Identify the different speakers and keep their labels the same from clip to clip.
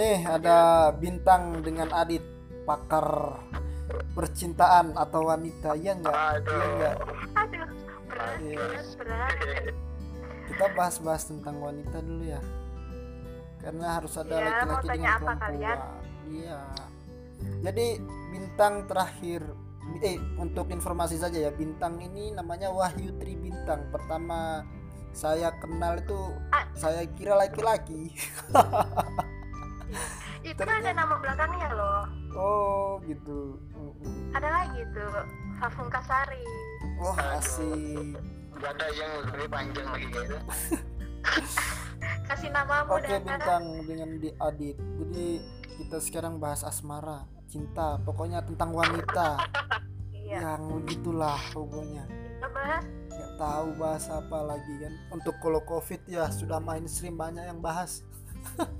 Speaker 1: nih ada bintang dengan Adit pakar percintaan atau wanita. Iya enggak
Speaker 2: Aduh.
Speaker 1: iya enggak
Speaker 3: aduh berat
Speaker 1: Iya.
Speaker 3: berat berat.
Speaker 1: Kita bahas-bahas tentang wanita dulu ya. Karena harus ada
Speaker 3: Iya,
Speaker 1: laki-laki
Speaker 3: tanya
Speaker 1: dengan
Speaker 3: apa
Speaker 1: perempuan.
Speaker 3: Kalian?
Speaker 1: iya. Jadi bintang terakhir eh untuk informasi saja ya bintang ini namanya Wahyu Tri Bintang. Pertama saya kenal itu
Speaker 3: Ah.
Speaker 1: saya kira laki-laki
Speaker 3: itu
Speaker 1: Ternyata-
Speaker 3: ada nama belakangnya loh
Speaker 1: oh gitu
Speaker 3: ada lagi tuh Fafung Kasari
Speaker 1: wah asik
Speaker 2: Gak ada yang lebih panjang lagi gitu.
Speaker 3: kasih namamu
Speaker 1: Oke
Speaker 3: dan
Speaker 1: bintang dengan di Adit. Jadi kita sekarang bahas asmara, cinta, pokoknya tentang wanita.
Speaker 3: iya
Speaker 1: Yang begitulah pokoknya.
Speaker 3: kita bahas
Speaker 1: tahu bahas apa lagi kan. Untuk kalau covid ya sudah mainstream banyak yang bahas.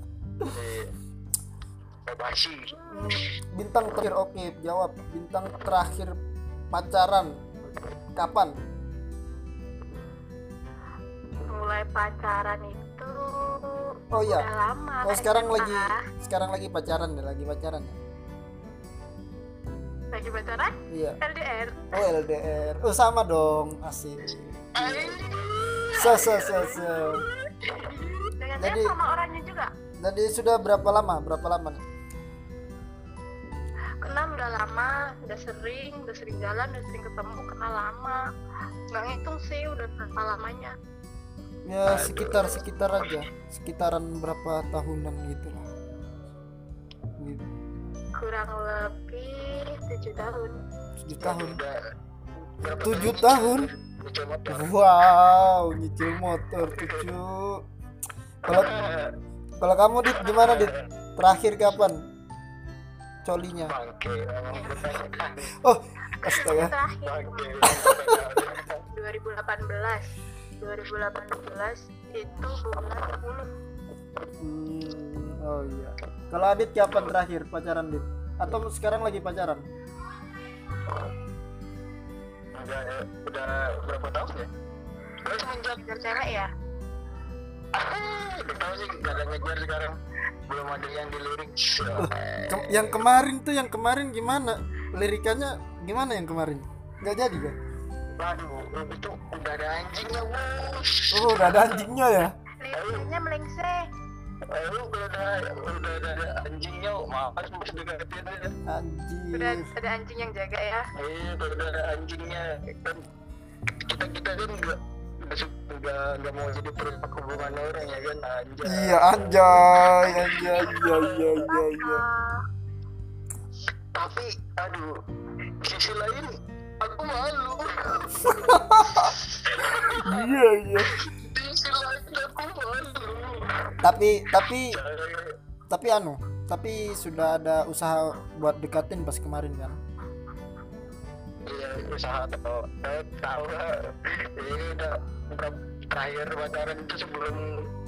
Speaker 1: Bintang terakhir oke jawab. Bintang terakhir pacaran kapan?
Speaker 3: mulai pacaran itu
Speaker 1: Oh iya.
Speaker 3: udah lama
Speaker 1: Oh sekarang
Speaker 3: SMA.
Speaker 1: lagi sekarang lagi pacaran ya, lagi pacaran ya.
Speaker 3: lagi pacaran
Speaker 1: Iya.
Speaker 3: LDR
Speaker 1: Oh LDR. Oh sama dong, asik. So so so so.
Speaker 3: dengan
Speaker 1: Jadi-
Speaker 3: sama orangnya juga
Speaker 1: Jadi sudah berapa lama? Berapa lama nih?
Speaker 3: kenal udah lama udah sering udah sering jalan udah sering ketemu kenal lama nggak ngitung sih udah berapa lamanya
Speaker 1: Ya sekitar sekitar aja, sekitaran berapa tahunan gitu lah. Gitu.
Speaker 3: kurang lebih tujuh tahun
Speaker 1: Tujuh tahun. Tujuh tahun? Wow, nyicil motor tujuh. Kalau kalau kamu dit gimana dit? Terakhir kapan? Colinya. Oh, astaga.
Speaker 3: terakhir
Speaker 2: Bangke.
Speaker 3: 2018 2018 itu bulan 10
Speaker 1: Hmm, oh iya. Kalau Adit kapan terakhir pacaran dit? Atau sekarang lagi pacaran?
Speaker 2: Udah udah berapa tahun ya? Udah semenjak
Speaker 3: ngejar cewek ya
Speaker 2: tahu sih gak ada ngejar sekarang. Belum ada yang dilirik.
Speaker 1: Ke- yang kemarin tuh yang kemarin gimana? Lirikannya gimana yang kemarin? Nggak jadi kan?
Speaker 2: Waduh, itu udah ada anjingnya bos.
Speaker 1: Oh, udah ada anjingnya ya?
Speaker 3: liriknya melengseh
Speaker 2: Eh, lu udah ada udah ada anjingnya, maaf masih deketin aja.
Speaker 1: Anjir.
Speaker 3: udah ada anjing yang jaga ya
Speaker 2: Iya, udah udah ada anjingnya. Kan kita kita kan nggak nggak mau jadi perumpak hubungan orang ya kan anjay.
Speaker 1: Iya anjay, anjay, iya iya iya iya.
Speaker 3: Ah,
Speaker 2: Tapi aduh, sisi lain aku malu.
Speaker 1: Iya iya.
Speaker 2: Sisi lain aku malu.
Speaker 1: Tapi tapi tapi anu, tapi sudah ada usaha buat dekatin pas kemarin kan?
Speaker 2: Iya, usaha atau eh, tahu lah. Ini udah terakhir pacaran itu sebelum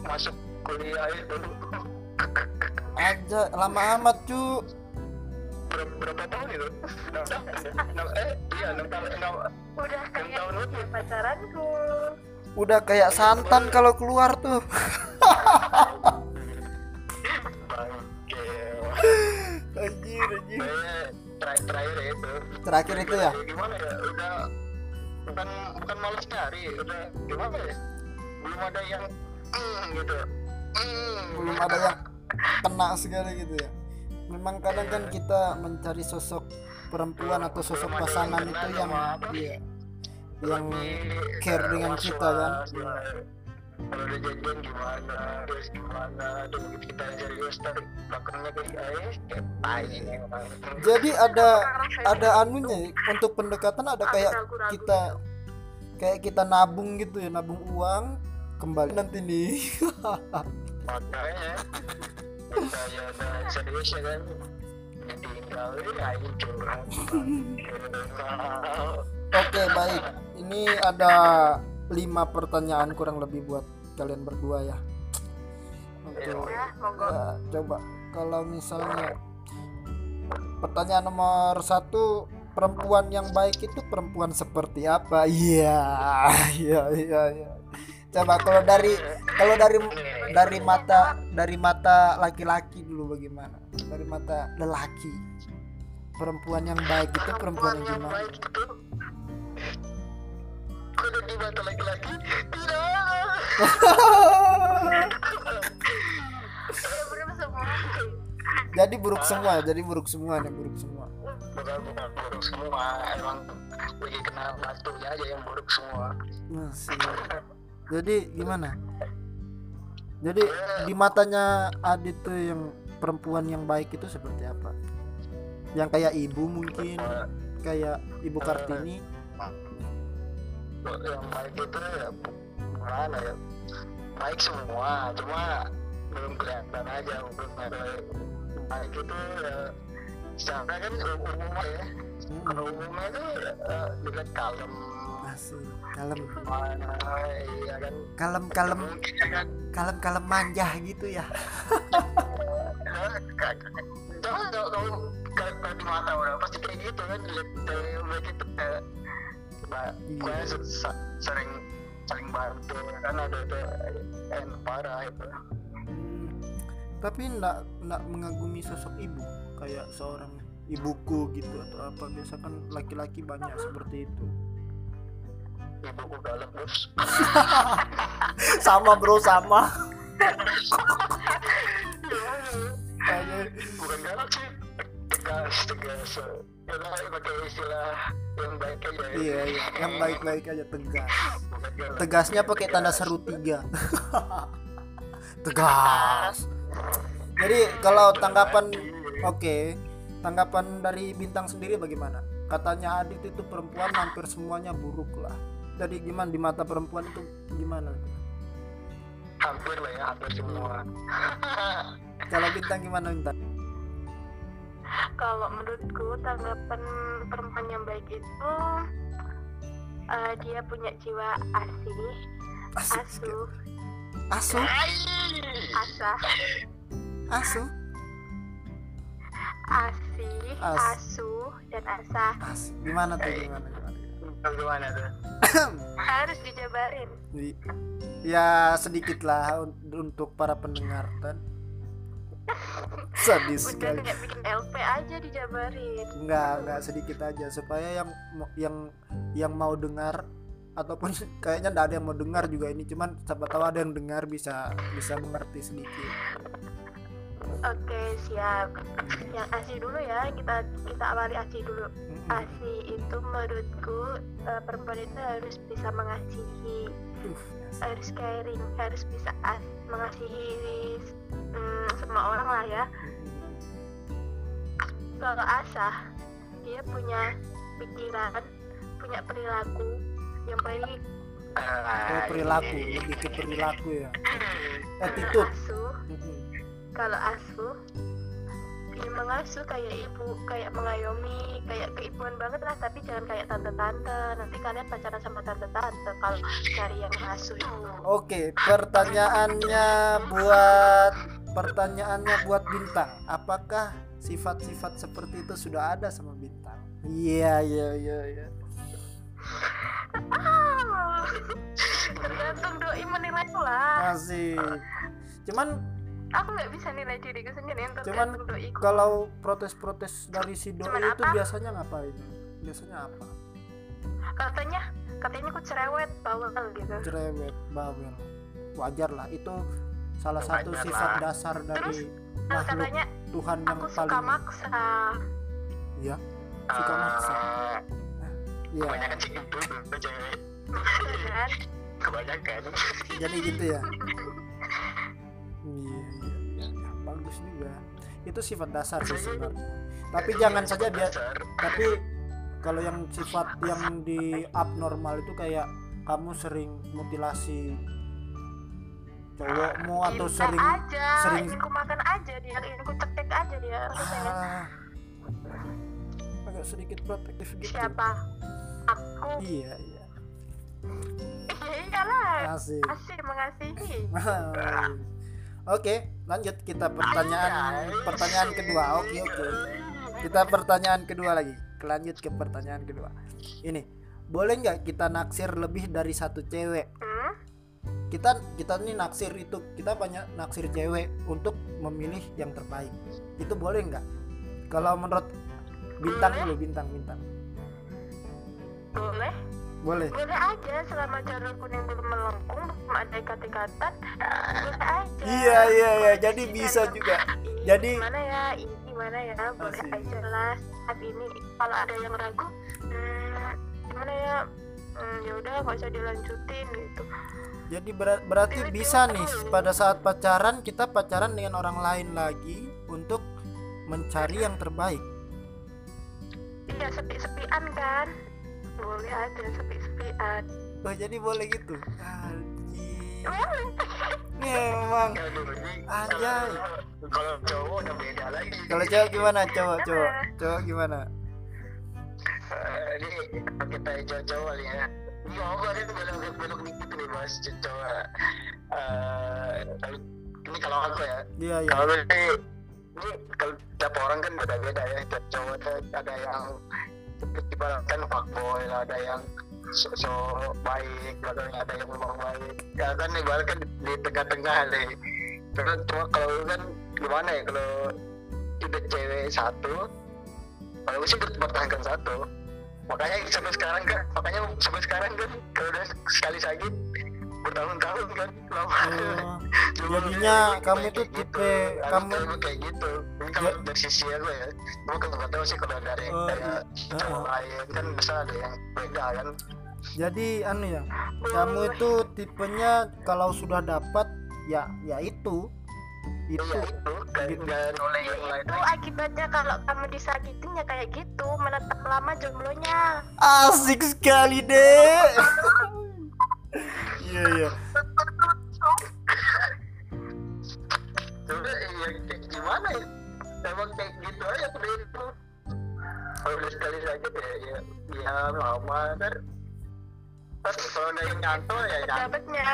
Speaker 2: masuk kuliah itu
Speaker 1: Aja lama amat cu.
Speaker 2: berapa, berapa tahun itu? Enam tahun ya? Enam- eh iya enam tahun enam
Speaker 3: udah kayak
Speaker 2: tahun lebih.
Speaker 3: ya pacaranku
Speaker 1: Udah kayak santan kalau keluar tuh. Anjir anjir.
Speaker 2: Terakhir terakhir ya itu.
Speaker 1: Terakhir itu ya?
Speaker 2: Gimana ya? Udah bukan bukan malas nyari, udah gimana ya? Belum ada yang mm, gitu. Mm,
Speaker 1: Belum ada yang kena segala gitu ya. Memang kadang kan kita mencari sosok perempuan atau sosok pasangan itu
Speaker 2: kenal
Speaker 1: yang iya, yang care dengan kita kan.
Speaker 2: Ya. Kalau udah janjian gimana, terus gimana, dan begitu kita serius tarik belakangnya kayak kayak tai ini orang.
Speaker 1: Jadi ada ada anunya ya, untuk pendekatan ada kayak kita kayak kita nabung gitu ya, nabung uang kembali nanti nih.
Speaker 2: makanya kita ya udah serius ya kan? Ditinggal ya ayo curang
Speaker 1: Oke, baik. Ini ada lima pertanyaan kurang lebih buat kalian berdua ya. Oke.
Speaker 3: ya
Speaker 1: Ya, coba kalau misalnya pertanyaan nomor satu perempuan yang baik itu perempuan seperti apa? Iya, iya, iya, iya. coba kalau dari kalau dari dari mata dari mata laki-laki dulu bagaimana dari mata lelaki perempuan yang baik itu perempuan yang gimana
Speaker 2: kalau di mata laki-laki tidak
Speaker 1: jadi buruk semua jadi buruk semua nih buruk semua.
Speaker 2: Bukan bukan buruk semua emang lagi kena batunya aja yang buruk semua
Speaker 1: Masih. jadi gimana? Jadi di matanya Adit tuh yang perempuan yang baik itu seperti apa? Yang kayak ibu mungkin kayak ibu Kartini
Speaker 2: yang baik itu ya gimana ya? Baik semua cuma belum kelihatan aja belum ada baik itu ya secara kan umumnya ya.
Speaker 1: Hmm,
Speaker 2: kalau umumnya itu ya, dilihat kalem.
Speaker 1: Masih kalem.
Speaker 2: Mana iya kan.
Speaker 1: Kalem kalem.
Speaker 2: Ya kan.
Speaker 1: Kalem kalem manja gitu ya.
Speaker 2: Jangan kalau kalau kalau di mata orang pasti kayak gitu kan dari baik itu kayak
Speaker 1: Iya.
Speaker 2: pokoknya se- se- sering saling bantu kan ada itu yang parah itu.
Speaker 1: Hmm, tapi ndak ndak mengagumi sosok ibu kayak seorang ibuku gitu atau apa biasa kan laki-laki banyak seperti itu.
Speaker 2: Ibuku galak bos.
Speaker 1: Sama bro sama. Aduh.
Speaker 2: bukan galak sih tegas tegas lah pakai istilah yang baik aja ya.
Speaker 1: iya iya. Yang baik-baik aja tegas. Tegasnya pakai tanda seru tiga. Tegas. Jadi kalau tanggapan oke. Tanggapan dari bintang sendiri bagaimana? Katanya Adit itu perempuan hampir semuanya buruk lah. Jadi gimana di mata perempuan itu gimana?
Speaker 2: Hampir lah ya hampir semua.
Speaker 1: Kalau bintang gimana bintang
Speaker 3: kalau menurutku tanggapan perempuan yang baik itu eh, dia punya jiwa asih
Speaker 1: asik
Speaker 3: asuh.
Speaker 1: asuh?
Speaker 3: Asah.
Speaker 1: Asuh?
Speaker 3: Asih
Speaker 1: As.
Speaker 3: asuh dan asah.
Speaker 1: Asik gimana tuh gimana gimana?
Speaker 2: Gimana tuh?
Speaker 3: Harus dijabarin.
Speaker 1: Di- ya sedikit lah un- untuk para pendengar kan sadis
Speaker 3: udah
Speaker 1: sekali.
Speaker 3: kayak bikin LP aja dijabarin.
Speaker 1: Nggak nggak sedikit aja. Supaya yang yang yang mau dengar ataupun kayaknya nggak ada yang mau dengar juga ini. Cuman siapa tahu ada yang dengar bisa bisa mengerti sedikit
Speaker 3: oke siap. Yang asih dulu ya kita kita awali asih dulu.
Speaker 1: Mm-mm.
Speaker 3: asih itu menurutku eh, perempuan itu harus bisa mengasihi harus caring harus bisa as mengasihi mm, semua orang lah ya. Kalau asah dia punya pikiran punya perilaku yang baik.
Speaker 1: Oh, perilaku lebih ke perilaku ya. Attitude
Speaker 3: asuh
Speaker 1: Mm-mm.
Speaker 3: Kalau asuh dia mengasuh kayak ibu kayak mengayomi kayak keibuan banget lah tapi jangan kayak tante-tante nanti kalian pacaran sama tante-tante kalau cari yang asuh itu
Speaker 1: Oke, pertanyaannya buat pertanyaannya buat bintang. Apakah sifat-sifat seperti itu sudah ada sama bintang? Iya, iya, iya, iya.
Speaker 3: Ah, tergantung doi menilai lah
Speaker 1: Masih. Cuman
Speaker 3: aku nggak bisa nilai diriku sendiri
Speaker 1: Cuman
Speaker 3: tergantung doiku
Speaker 1: kalau protes-protes dari si doi
Speaker 3: Cuman
Speaker 1: itu
Speaker 3: apa?
Speaker 1: biasanya ngapain? Biasanya apa?
Speaker 3: katanya katanya aku cerewet bawel gitu
Speaker 1: Cerewet, bawel. Wajar lah, itu salah satu
Speaker 2: Wajar
Speaker 1: sifat
Speaker 2: lah.
Speaker 1: dasar
Speaker 3: Terus,
Speaker 1: dari
Speaker 3: Terus
Speaker 1: makhluk
Speaker 3: katanya
Speaker 1: Tuhan yang
Speaker 3: aku suka
Speaker 1: paling
Speaker 3: maksa
Speaker 1: ya, suka maksa.
Speaker 2: Eh,
Speaker 1: Iya.
Speaker 2: kebanyakan sih
Speaker 3: kan
Speaker 2: kebanyakan
Speaker 1: jadi gitu ya iya. Bagus juga. Itu sifat dasar sih sebenarnya. Tapi jangan saja
Speaker 2: Dasar.
Speaker 1: tapi kalau yang sifat yang di abnormal itu kayak kamu sering mutilasi cowokmu atau
Speaker 3: Cinta
Speaker 1: sering
Speaker 3: aja
Speaker 1: sering-
Speaker 3: ingin ku makan aja dia ingin ku cetek aja dia
Speaker 1: ah, agak sedikit protektif gitu.
Speaker 3: Siapa? Aku.
Speaker 1: Iya iya.
Speaker 3: Iya iyalah.
Speaker 1: Asik
Speaker 3: asih mengasihi
Speaker 1: Oke, lanjut kita pertanyaan pertanyaan kedua. Oke, oke. Kita pertanyaan kedua lagi. Lanjut ke pertanyaan kedua. Ini, boleh nggak kita naksir lebih dari satu cewek? kita kita nih naksir itu kita banyak naksir cewek untuk memilih yang terbaik itu boleh nggak kalau menurut bintang dulu bintang bintang
Speaker 3: boleh
Speaker 1: boleh.
Speaker 3: Boleh aja selama jalur kuning belum melengkung belum ada ikatan-ikatan boleh aja.
Speaker 1: Iya iya iya. Jadi
Speaker 3: di
Speaker 1: bisa
Speaker 3: dalam-
Speaker 1: juga. Jadi-
Speaker 3: gimana ya? Ini gimana ya? Boleh
Speaker 1: Asik.
Speaker 3: aja lah. Saat ini kalau ada yang ragu hmm, gimana ya? Hmm, ya udah nggak usah dilanjutin gitu.
Speaker 1: Jadi ber- berarti
Speaker 3: Pilih-pilih
Speaker 1: bisa nih pada saat pacaran kita pacaran dengan orang lain lagi untuk mencari yang terbaik.
Speaker 3: Iya sepi-sepian kan boleh aja sepi-sepian.
Speaker 1: Oh jadi boleh gitu? Anjir.
Speaker 3: boleh.
Speaker 1: Ini emang
Speaker 2: Aduh, ini
Speaker 1: Anjay.
Speaker 2: kalau- cowok udah beda lagi.
Speaker 1: Kalau cowok gimana? Cowok cowok. Cowok gimana?
Speaker 2: Eh, ini kita kali ya. Ini ngobrol itu belok belok dikit nih mas. Eh, kalau- ini kalau aku ya.
Speaker 1: Iya iya.
Speaker 2: Kalau ini ini kalau tiap orang kan beda-beda ya. Tiap cowok ada yang ibaratkan fuckboy ada yang so, so baik yang ada yang memang baik. Ya kan ibaratkan di tengah-tengah nih Cuma- cuma kalau lu kan gimana ya kalau udah cewek satu kalau gue sih bertahankan satu. Makanya sampai sekarang kan makanya sampai sekarang kan kalau udah sekali sakit bertahun-tahun kan lama.
Speaker 1: Oh,
Speaker 2: Cuma
Speaker 1: Jadinya kamu
Speaker 2: gitu.
Speaker 1: tipe-
Speaker 2: Aku
Speaker 1: kamu-
Speaker 2: kayak kayak gitu. Ini kalau
Speaker 1: Ja-
Speaker 2: dari sisi aku ya gue kan nggak tahu sih kalau dari
Speaker 1: Oh,
Speaker 2: kayak cowok
Speaker 1: Heeh.
Speaker 2: lain kan bisa ada yang beda kan.
Speaker 1: Jadi anu ya kamu itu tipenya kalau sudah dapat ya ya itu. Itu
Speaker 2: iya itu. kayak
Speaker 1: Gitu.
Speaker 3: itu akibatnya kalau kamu disakitin ya kayak gitu menetap lama jomblonya
Speaker 1: asik sekali deh iya iya.
Speaker 2: Coba ya kayak gimana ya? Emang kayak gitu aja itu kalau udah sekali sakit ya ya ya lama kan Terus kalau ada yang nyantol ya
Speaker 3: dapatnya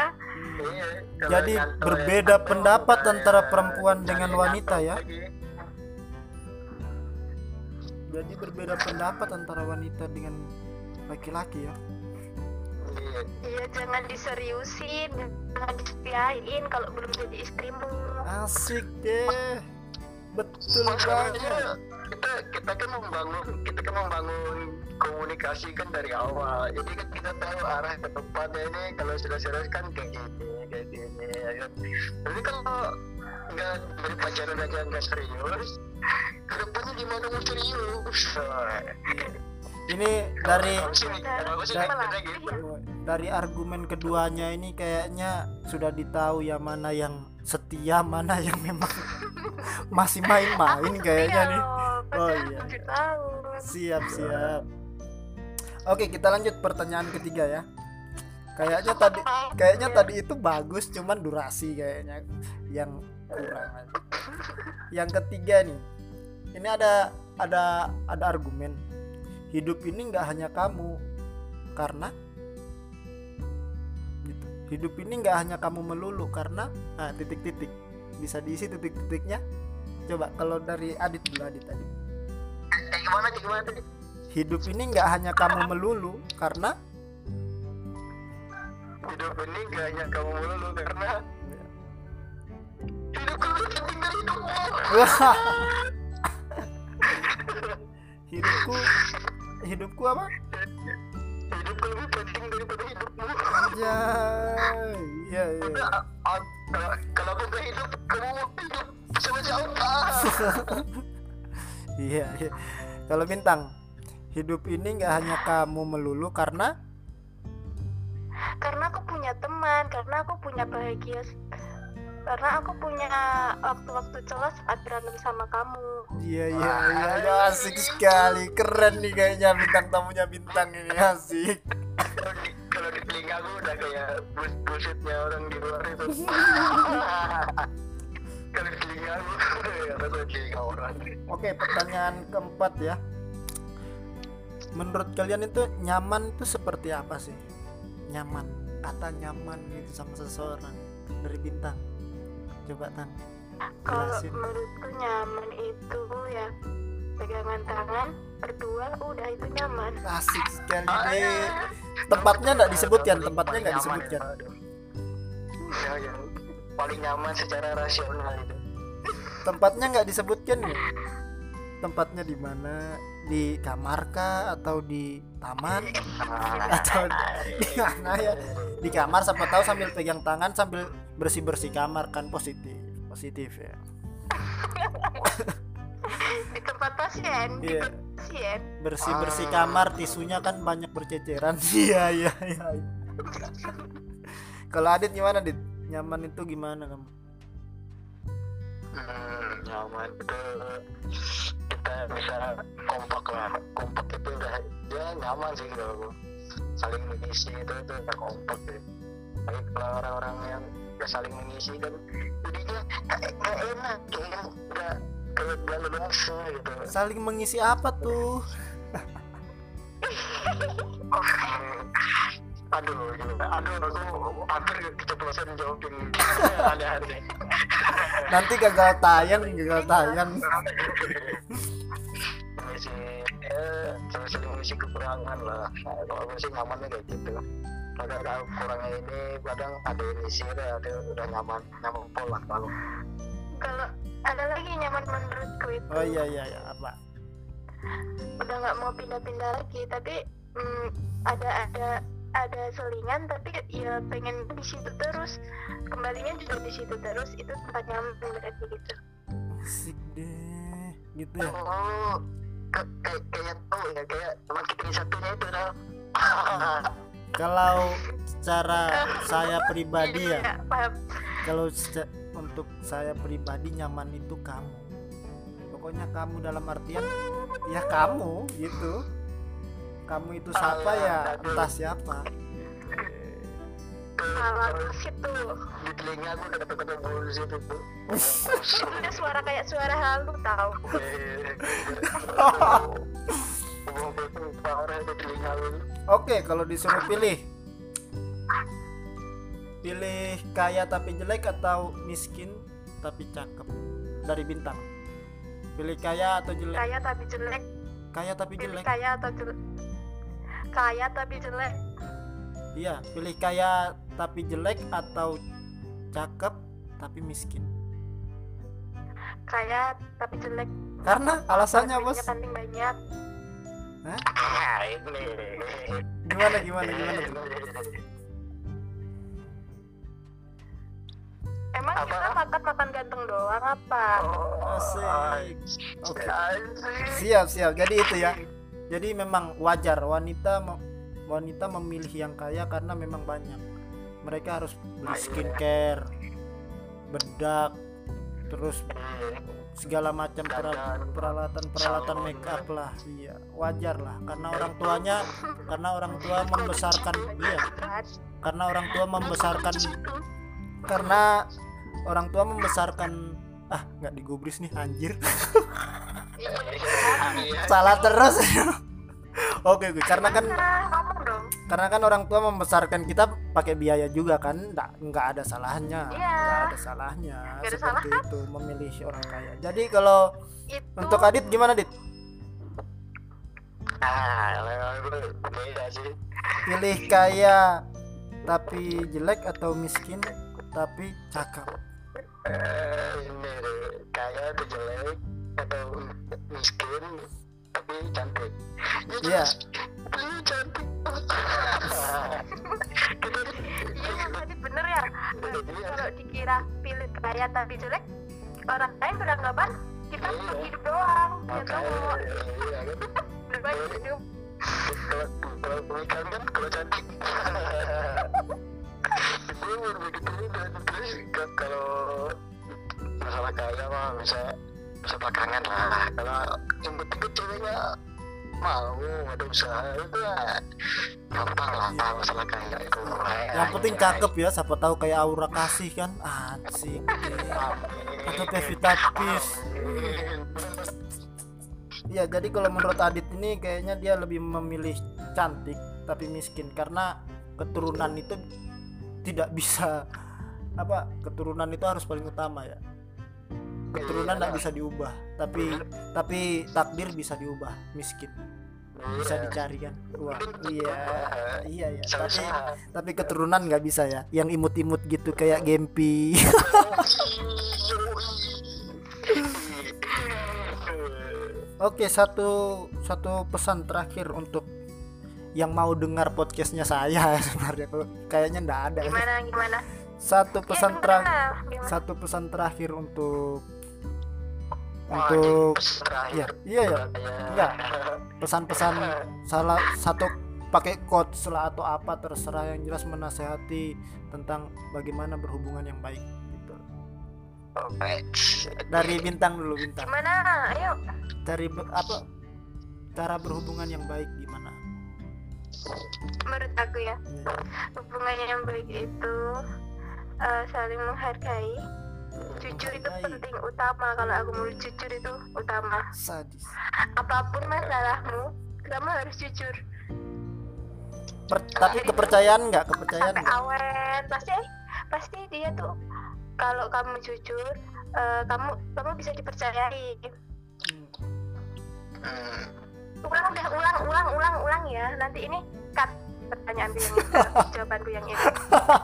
Speaker 2: Iya,
Speaker 1: Jadi
Speaker 2: nyantol
Speaker 1: berbeda
Speaker 2: ya,
Speaker 1: pendapat
Speaker 2: nyantol,
Speaker 1: antara
Speaker 2: ya,
Speaker 1: perempuan dengan wanita ya.
Speaker 2: lagi.
Speaker 1: jadi berbeda pendapat antara wanita dengan laki-laki ya
Speaker 2: Iya.
Speaker 3: iya jangan diseriusin jangan disetiain kalau belum jadi istrimu.
Speaker 1: Asik deh betul banget.
Speaker 2: Masalahnya kita kita kan membangun kita kan membangun komunikasi kan dari awal. Jadi kan kita tahu arah ke depannya ini kalau sudah serius kan kayak gini kayak gini ya kan? Tapi kalau nggak dari pacaran aja nggak serius ke depannya gimana mau serius
Speaker 1: ini dari dari-
Speaker 2: gitu
Speaker 1: argumen keduanya ini kayaknya sudah ditahu ya mana yang setia mana yang memang masih main-main kayaknya nih. Oh, iya.
Speaker 3: iya
Speaker 1: siap siap. Oke kita lanjut pertanyaan ketiga ya. Kayaknya tadi kayaknya tadi itu bagus cuman durasi kayaknya yang kurang aja. yang ketiga nih ini ada ada ada argumen hidup ini nggak hanya kamu. Karena? Gitu. Hidup ini nggak hanya kamu melulu karena? Nah, titik-titik. Bisa diisi titik-titiknya? Coba kalau dari Adit dulu Adit tadi
Speaker 2: kayak gimana kayak gimana tadi
Speaker 1: hidup ini nggak hanya kamu melulu karena?
Speaker 2: Hidup ini gak hanya kamu melulu karena? Hidupku lebih penting dari hidupmu.
Speaker 1: Wah. hidupku hidupku apa?
Speaker 2: Hidupku lebih penting daripada hidupmu
Speaker 1: Anjay. Iya iya.
Speaker 2: Udah ah, kalau kalau aku gak hidup kamu mau hidup sama siapa?
Speaker 1: Iya iya. Kalau bintang hidup ini nggak hanya kamu melulu karena?
Speaker 3: Karena aku punya teman karena aku punya bahagia karena aku punya waktu-waktu celah saat berantem sama kamu
Speaker 1: iya iya iya asik sekali keren nih kayaknya bintang tamunya bintang ini asik
Speaker 2: kalau di, telinga aku udah kayak bus busitnya orang di luar itu kalau di telinga aku udah kayak telinga orang
Speaker 1: Oke, pertanyaan keempat ya. Menurut kalian itu nyaman itu seperti apa sih? Nyaman, kata nyaman gitu sama seseorang dari bintang. Coba tan.
Speaker 3: kalau menurutku nyaman itu ya pegangan tangan berdua udah itu nyaman.
Speaker 1: Asik sekali deh. Tempatnya nggak disebutkan, tempatnya nggak disebutkan.
Speaker 2: ya, ya, yang paling nyaman secara rasional itu.
Speaker 1: Tempatnya nggak disebutkan ya tempatnya di mana? Di kamar kah? Atau di taman? Atau di mana ya? Di kamar siapa tahu sambil pegang tangan sambil bersih bersih kamar kan positif positif ya.
Speaker 3: Di tempat pasien di
Speaker 1: Iya.
Speaker 3: tempat pasien
Speaker 1: bersih bersih kamar tisunya kan banyak berceceran. Iya iya iya. Kalau Adit gimana Dit nyaman itu gimana kamu
Speaker 2: hmm, nyaman itu kita bisa kompak lah. Kompak itu udah ya nyaman sih kalau saling mengisi itu itu udah kompak deh tapi kalau orang-orang yang udah saling mengisi kan jadinya kayak nggak enak kayak udah kayak bulan bangsa gitu.
Speaker 1: Saling mengisi apa tuh?
Speaker 2: Aduh aduh aku hampir keceplosan jawabin. Aneh-aneh.
Speaker 1: Nanti gagal tayang gagal tayang.
Speaker 2: Mengisi eh sering mengisi kekurangan lah. Kalau aku sih nyamannya kayak gitu kadang kalau kurangnya ini kadang ada isi ada ada udah nyaman nyaman pola kalau
Speaker 3: kalau ada lagi nyaman menurutku itu.
Speaker 1: Oh iya iya iya apa?
Speaker 3: Udah nggak mau pindah-pindah lagi tapi mm, ada ada ada selingan tapi ya pengen di situ terus. Kembalinya juga di situ terus itu tempat nyaman berarti gitu.
Speaker 1: Asik deh gitu ya?
Speaker 2: Oh kayak kayak tahu ya kayak cuma kita satunya itu dah
Speaker 1: kalau secara saya pribadi ya
Speaker 3: Iya,
Speaker 1: kalau untuk saya pribadi nyaman itu kamu. Pokoknya kamu dalam artian ya kamu gitu. Kamu itu siapa ya entah siapa.
Speaker 3: Malah situ.
Speaker 2: Di telinga aku udah kata-kata bullshit itu
Speaker 3: udah suara kayak suara halu tau
Speaker 1: oke kalau disuruh pilih. Pilih kaya tapi jelek atau miskin tapi cakep? Dari bintang. Pilih kaya atau jelek?
Speaker 3: Kaya tapi jelek.
Speaker 1: Kaya tapi
Speaker 3: pilih
Speaker 1: jelek.
Speaker 3: kaya atau jelek kaya tapi jelek.
Speaker 1: Iya pilih kaya tapi jelek atau cakep tapi miskin.
Speaker 3: Kaya tapi jelek.
Speaker 1: Karena alasannya bos.
Speaker 3: banyak
Speaker 2: ah
Speaker 1: gimana gimana gimana tuh?
Speaker 3: emang
Speaker 2: Apa?
Speaker 3: kita makan makan ganteng doang apa
Speaker 1: Asik. Oke.
Speaker 2: Asik.
Speaker 1: Siap, siap. Jadi itu ya. Jadi memang wajar wanita wanita memilih yang kaya karena memang banyak. Mereka harus beli skincare, bedak, terus segala macam pera- peralatan-peralatan make up lah. Iya, wajar lah karena orang tuanya karena orang tua membesarkan iya, karena orang tua membesarkan karena orang tua membesarkan ah nggak digubris nih anjir. Salah terus. Oke oke karena kan karena kan orang tua membesarkan kita pakai biaya juga kan nggak nggak ada salahnya
Speaker 3: Iya.
Speaker 1: nggak ada salahnya
Speaker 3: ada
Speaker 1: seperti itu memilih orang kaya. Jadi kalau
Speaker 3: itu
Speaker 1: untuk Adit gimana Dit
Speaker 2: ah beda sih?
Speaker 1: Pilih kaya tapi jelek atau miskin tapi cakep?
Speaker 2: Eh, kaya atau jelek atau miskin tapi cantik. Ya
Speaker 1: Iya.
Speaker 2: Cantik kita
Speaker 3: iya tadi bener ya.
Speaker 2: Iya.
Speaker 3: kalau dikira pilih kaya tapi jelek orang lain beranggapan kita
Speaker 2: Iya.
Speaker 3: hidup doang ya cowok
Speaker 2: iya kan
Speaker 3: berbagi hidup.
Speaker 2: Kalau kalau pernikahan kan kalau cantik. Gue baru begitu dan terus kalau masalah kaya mah bisa bisa belakangan lah. Kalau yang penting ceweknya mau ada usaha itu ya gampang lah kalau masalah kaya itu.
Speaker 1: Yang penting cakep ya siapa tahu kayak Aura kasih kan? Asik atau Pevita Peace. Iya, jadi kalau menurut Adit ini kayaknya dia lebih memilih cantik tapi miskin karena keturunan itu tidak bisa apa keturunan itu harus paling utama ya. Keturunan tidak bisa diubah, tapi tapi takdir bisa diubah miskin. bisa dicari kan? Wah iya iya ya tapi tapi keturunan nggak bisa ya? Yang imut-imut gitu kayak Gempi. Oke satu satu pesan terakhir untuk yang mau dengar podcastnya saya sebenarnya. Kayaknya nggak ada.
Speaker 3: Gimana gimana?
Speaker 1: Satu pesan
Speaker 3: Ya,
Speaker 1: terakhir satu pesan terakhir untuk untuk ya. iya ya enggak pesan-pesan salah satu pakai quotes lah atau apa terserah yang jelas menasehati tentang bagaimana berhubungan yang baik gitu.
Speaker 2: Oke.
Speaker 1: dari bintang dulu bintang.
Speaker 3: Gimana? Ayo.
Speaker 1: Dari apa? Cara berhubungan yang baik gimana?
Speaker 3: Menurut aku ya
Speaker 1: Iya.
Speaker 3: hubungan yang baik itu eh, saling menghargai jujur itu penting utama. Kalau aku mau jujur itu utama.
Speaker 1: Sadis.
Speaker 3: Apa pun masalahmu kamu harus jujur.
Speaker 1: Per- tapi kepercayaan nggak? Kepercayaan
Speaker 3: sampai awet pasti pasti dia tuh kalau kamu jujur eh, kamu kamu bisa dipercayai.
Speaker 1: Hmm.
Speaker 2: Hmm.
Speaker 3: ulang udah ulang ulang ulang ulang ya. Nanti ini cut pertanyaanku yang jawabanku yang ini.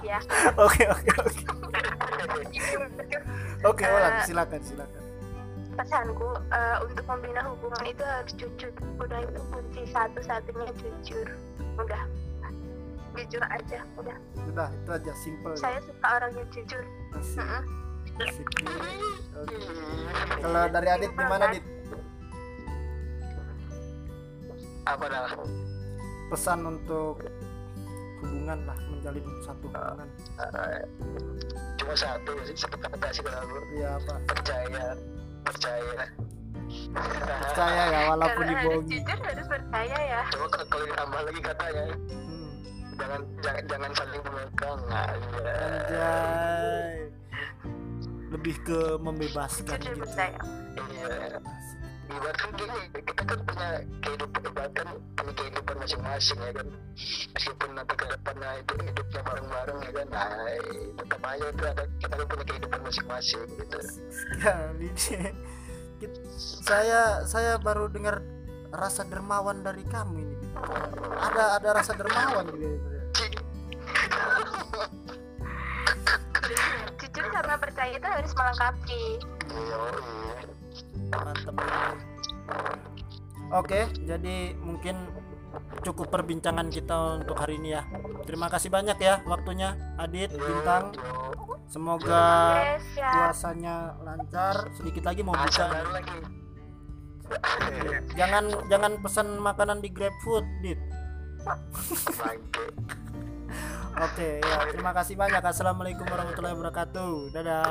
Speaker 3: Ya
Speaker 1: oke oke oke oke
Speaker 3: Eh,
Speaker 1: ulang silakan silakan.
Speaker 3: pesanku eh, untuk membina hubungan itu harus jujur. Udah itu kunci satu-satunya jujur. Udah. Jujur aja udah.
Speaker 1: Udah itu aja simple
Speaker 3: saya suka orang yang jujur.
Speaker 1: Asik,
Speaker 3: Mm-mm.
Speaker 1: asik. Oke. kalau dari Adit gimana Dit
Speaker 2: Apa dah?
Speaker 1: pesan untuk hubungan lah menjalin satu hubungan.
Speaker 2: Eh, Cuma satu sih? Satu kata sih kalau aku.
Speaker 1: Iya apa?
Speaker 2: Percaya. Percaya.
Speaker 1: percaya ya walaupun dibohongi.
Speaker 3: jujur harus percaya ya.
Speaker 2: Coba kalau ditambah lagi katanya
Speaker 1: hmm.
Speaker 2: jangan jangan, jangan saling mengekang aja.
Speaker 1: anjay. Lebih ke membebaskan
Speaker 3: jujur
Speaker 1: gitu.
Speaker 3: percaya.
Speaker 2: Iya. Ibaratkan gini, kita kan punya kehidupan ibaratkan punya kehidupan masing-masing ya kan. Meskipun nanti ke depannya itu hidupnya bareng-bareng ya kan, nah tetap aja itu ada kita kan punya kehidupan masing-masing gitu.
Speaker 1: nih Kit- saya saya baru dengar rasa dermawan dari kamu ini ada ada rasa dermawan gitu
Speaker 3: jujur sama percaya itu harus melengkapi
Speaker 2: Iya, iya.
Speaker 1: mantap oke jadi mungkin cukup perbincangan kita untuk hari ini ya. Terima kasih banyak ya waktunya Adit Bintang. Semoga
Speaker 3: ya.
Speaker 1: puasanya lancar. Sedikit lagi mau buka. Jangan jangan pesan makanan di GrabFood Dit. Oke ya terima kasih banyak. Assalamualaikum warahmatullahi wabarakatuh. Dadah.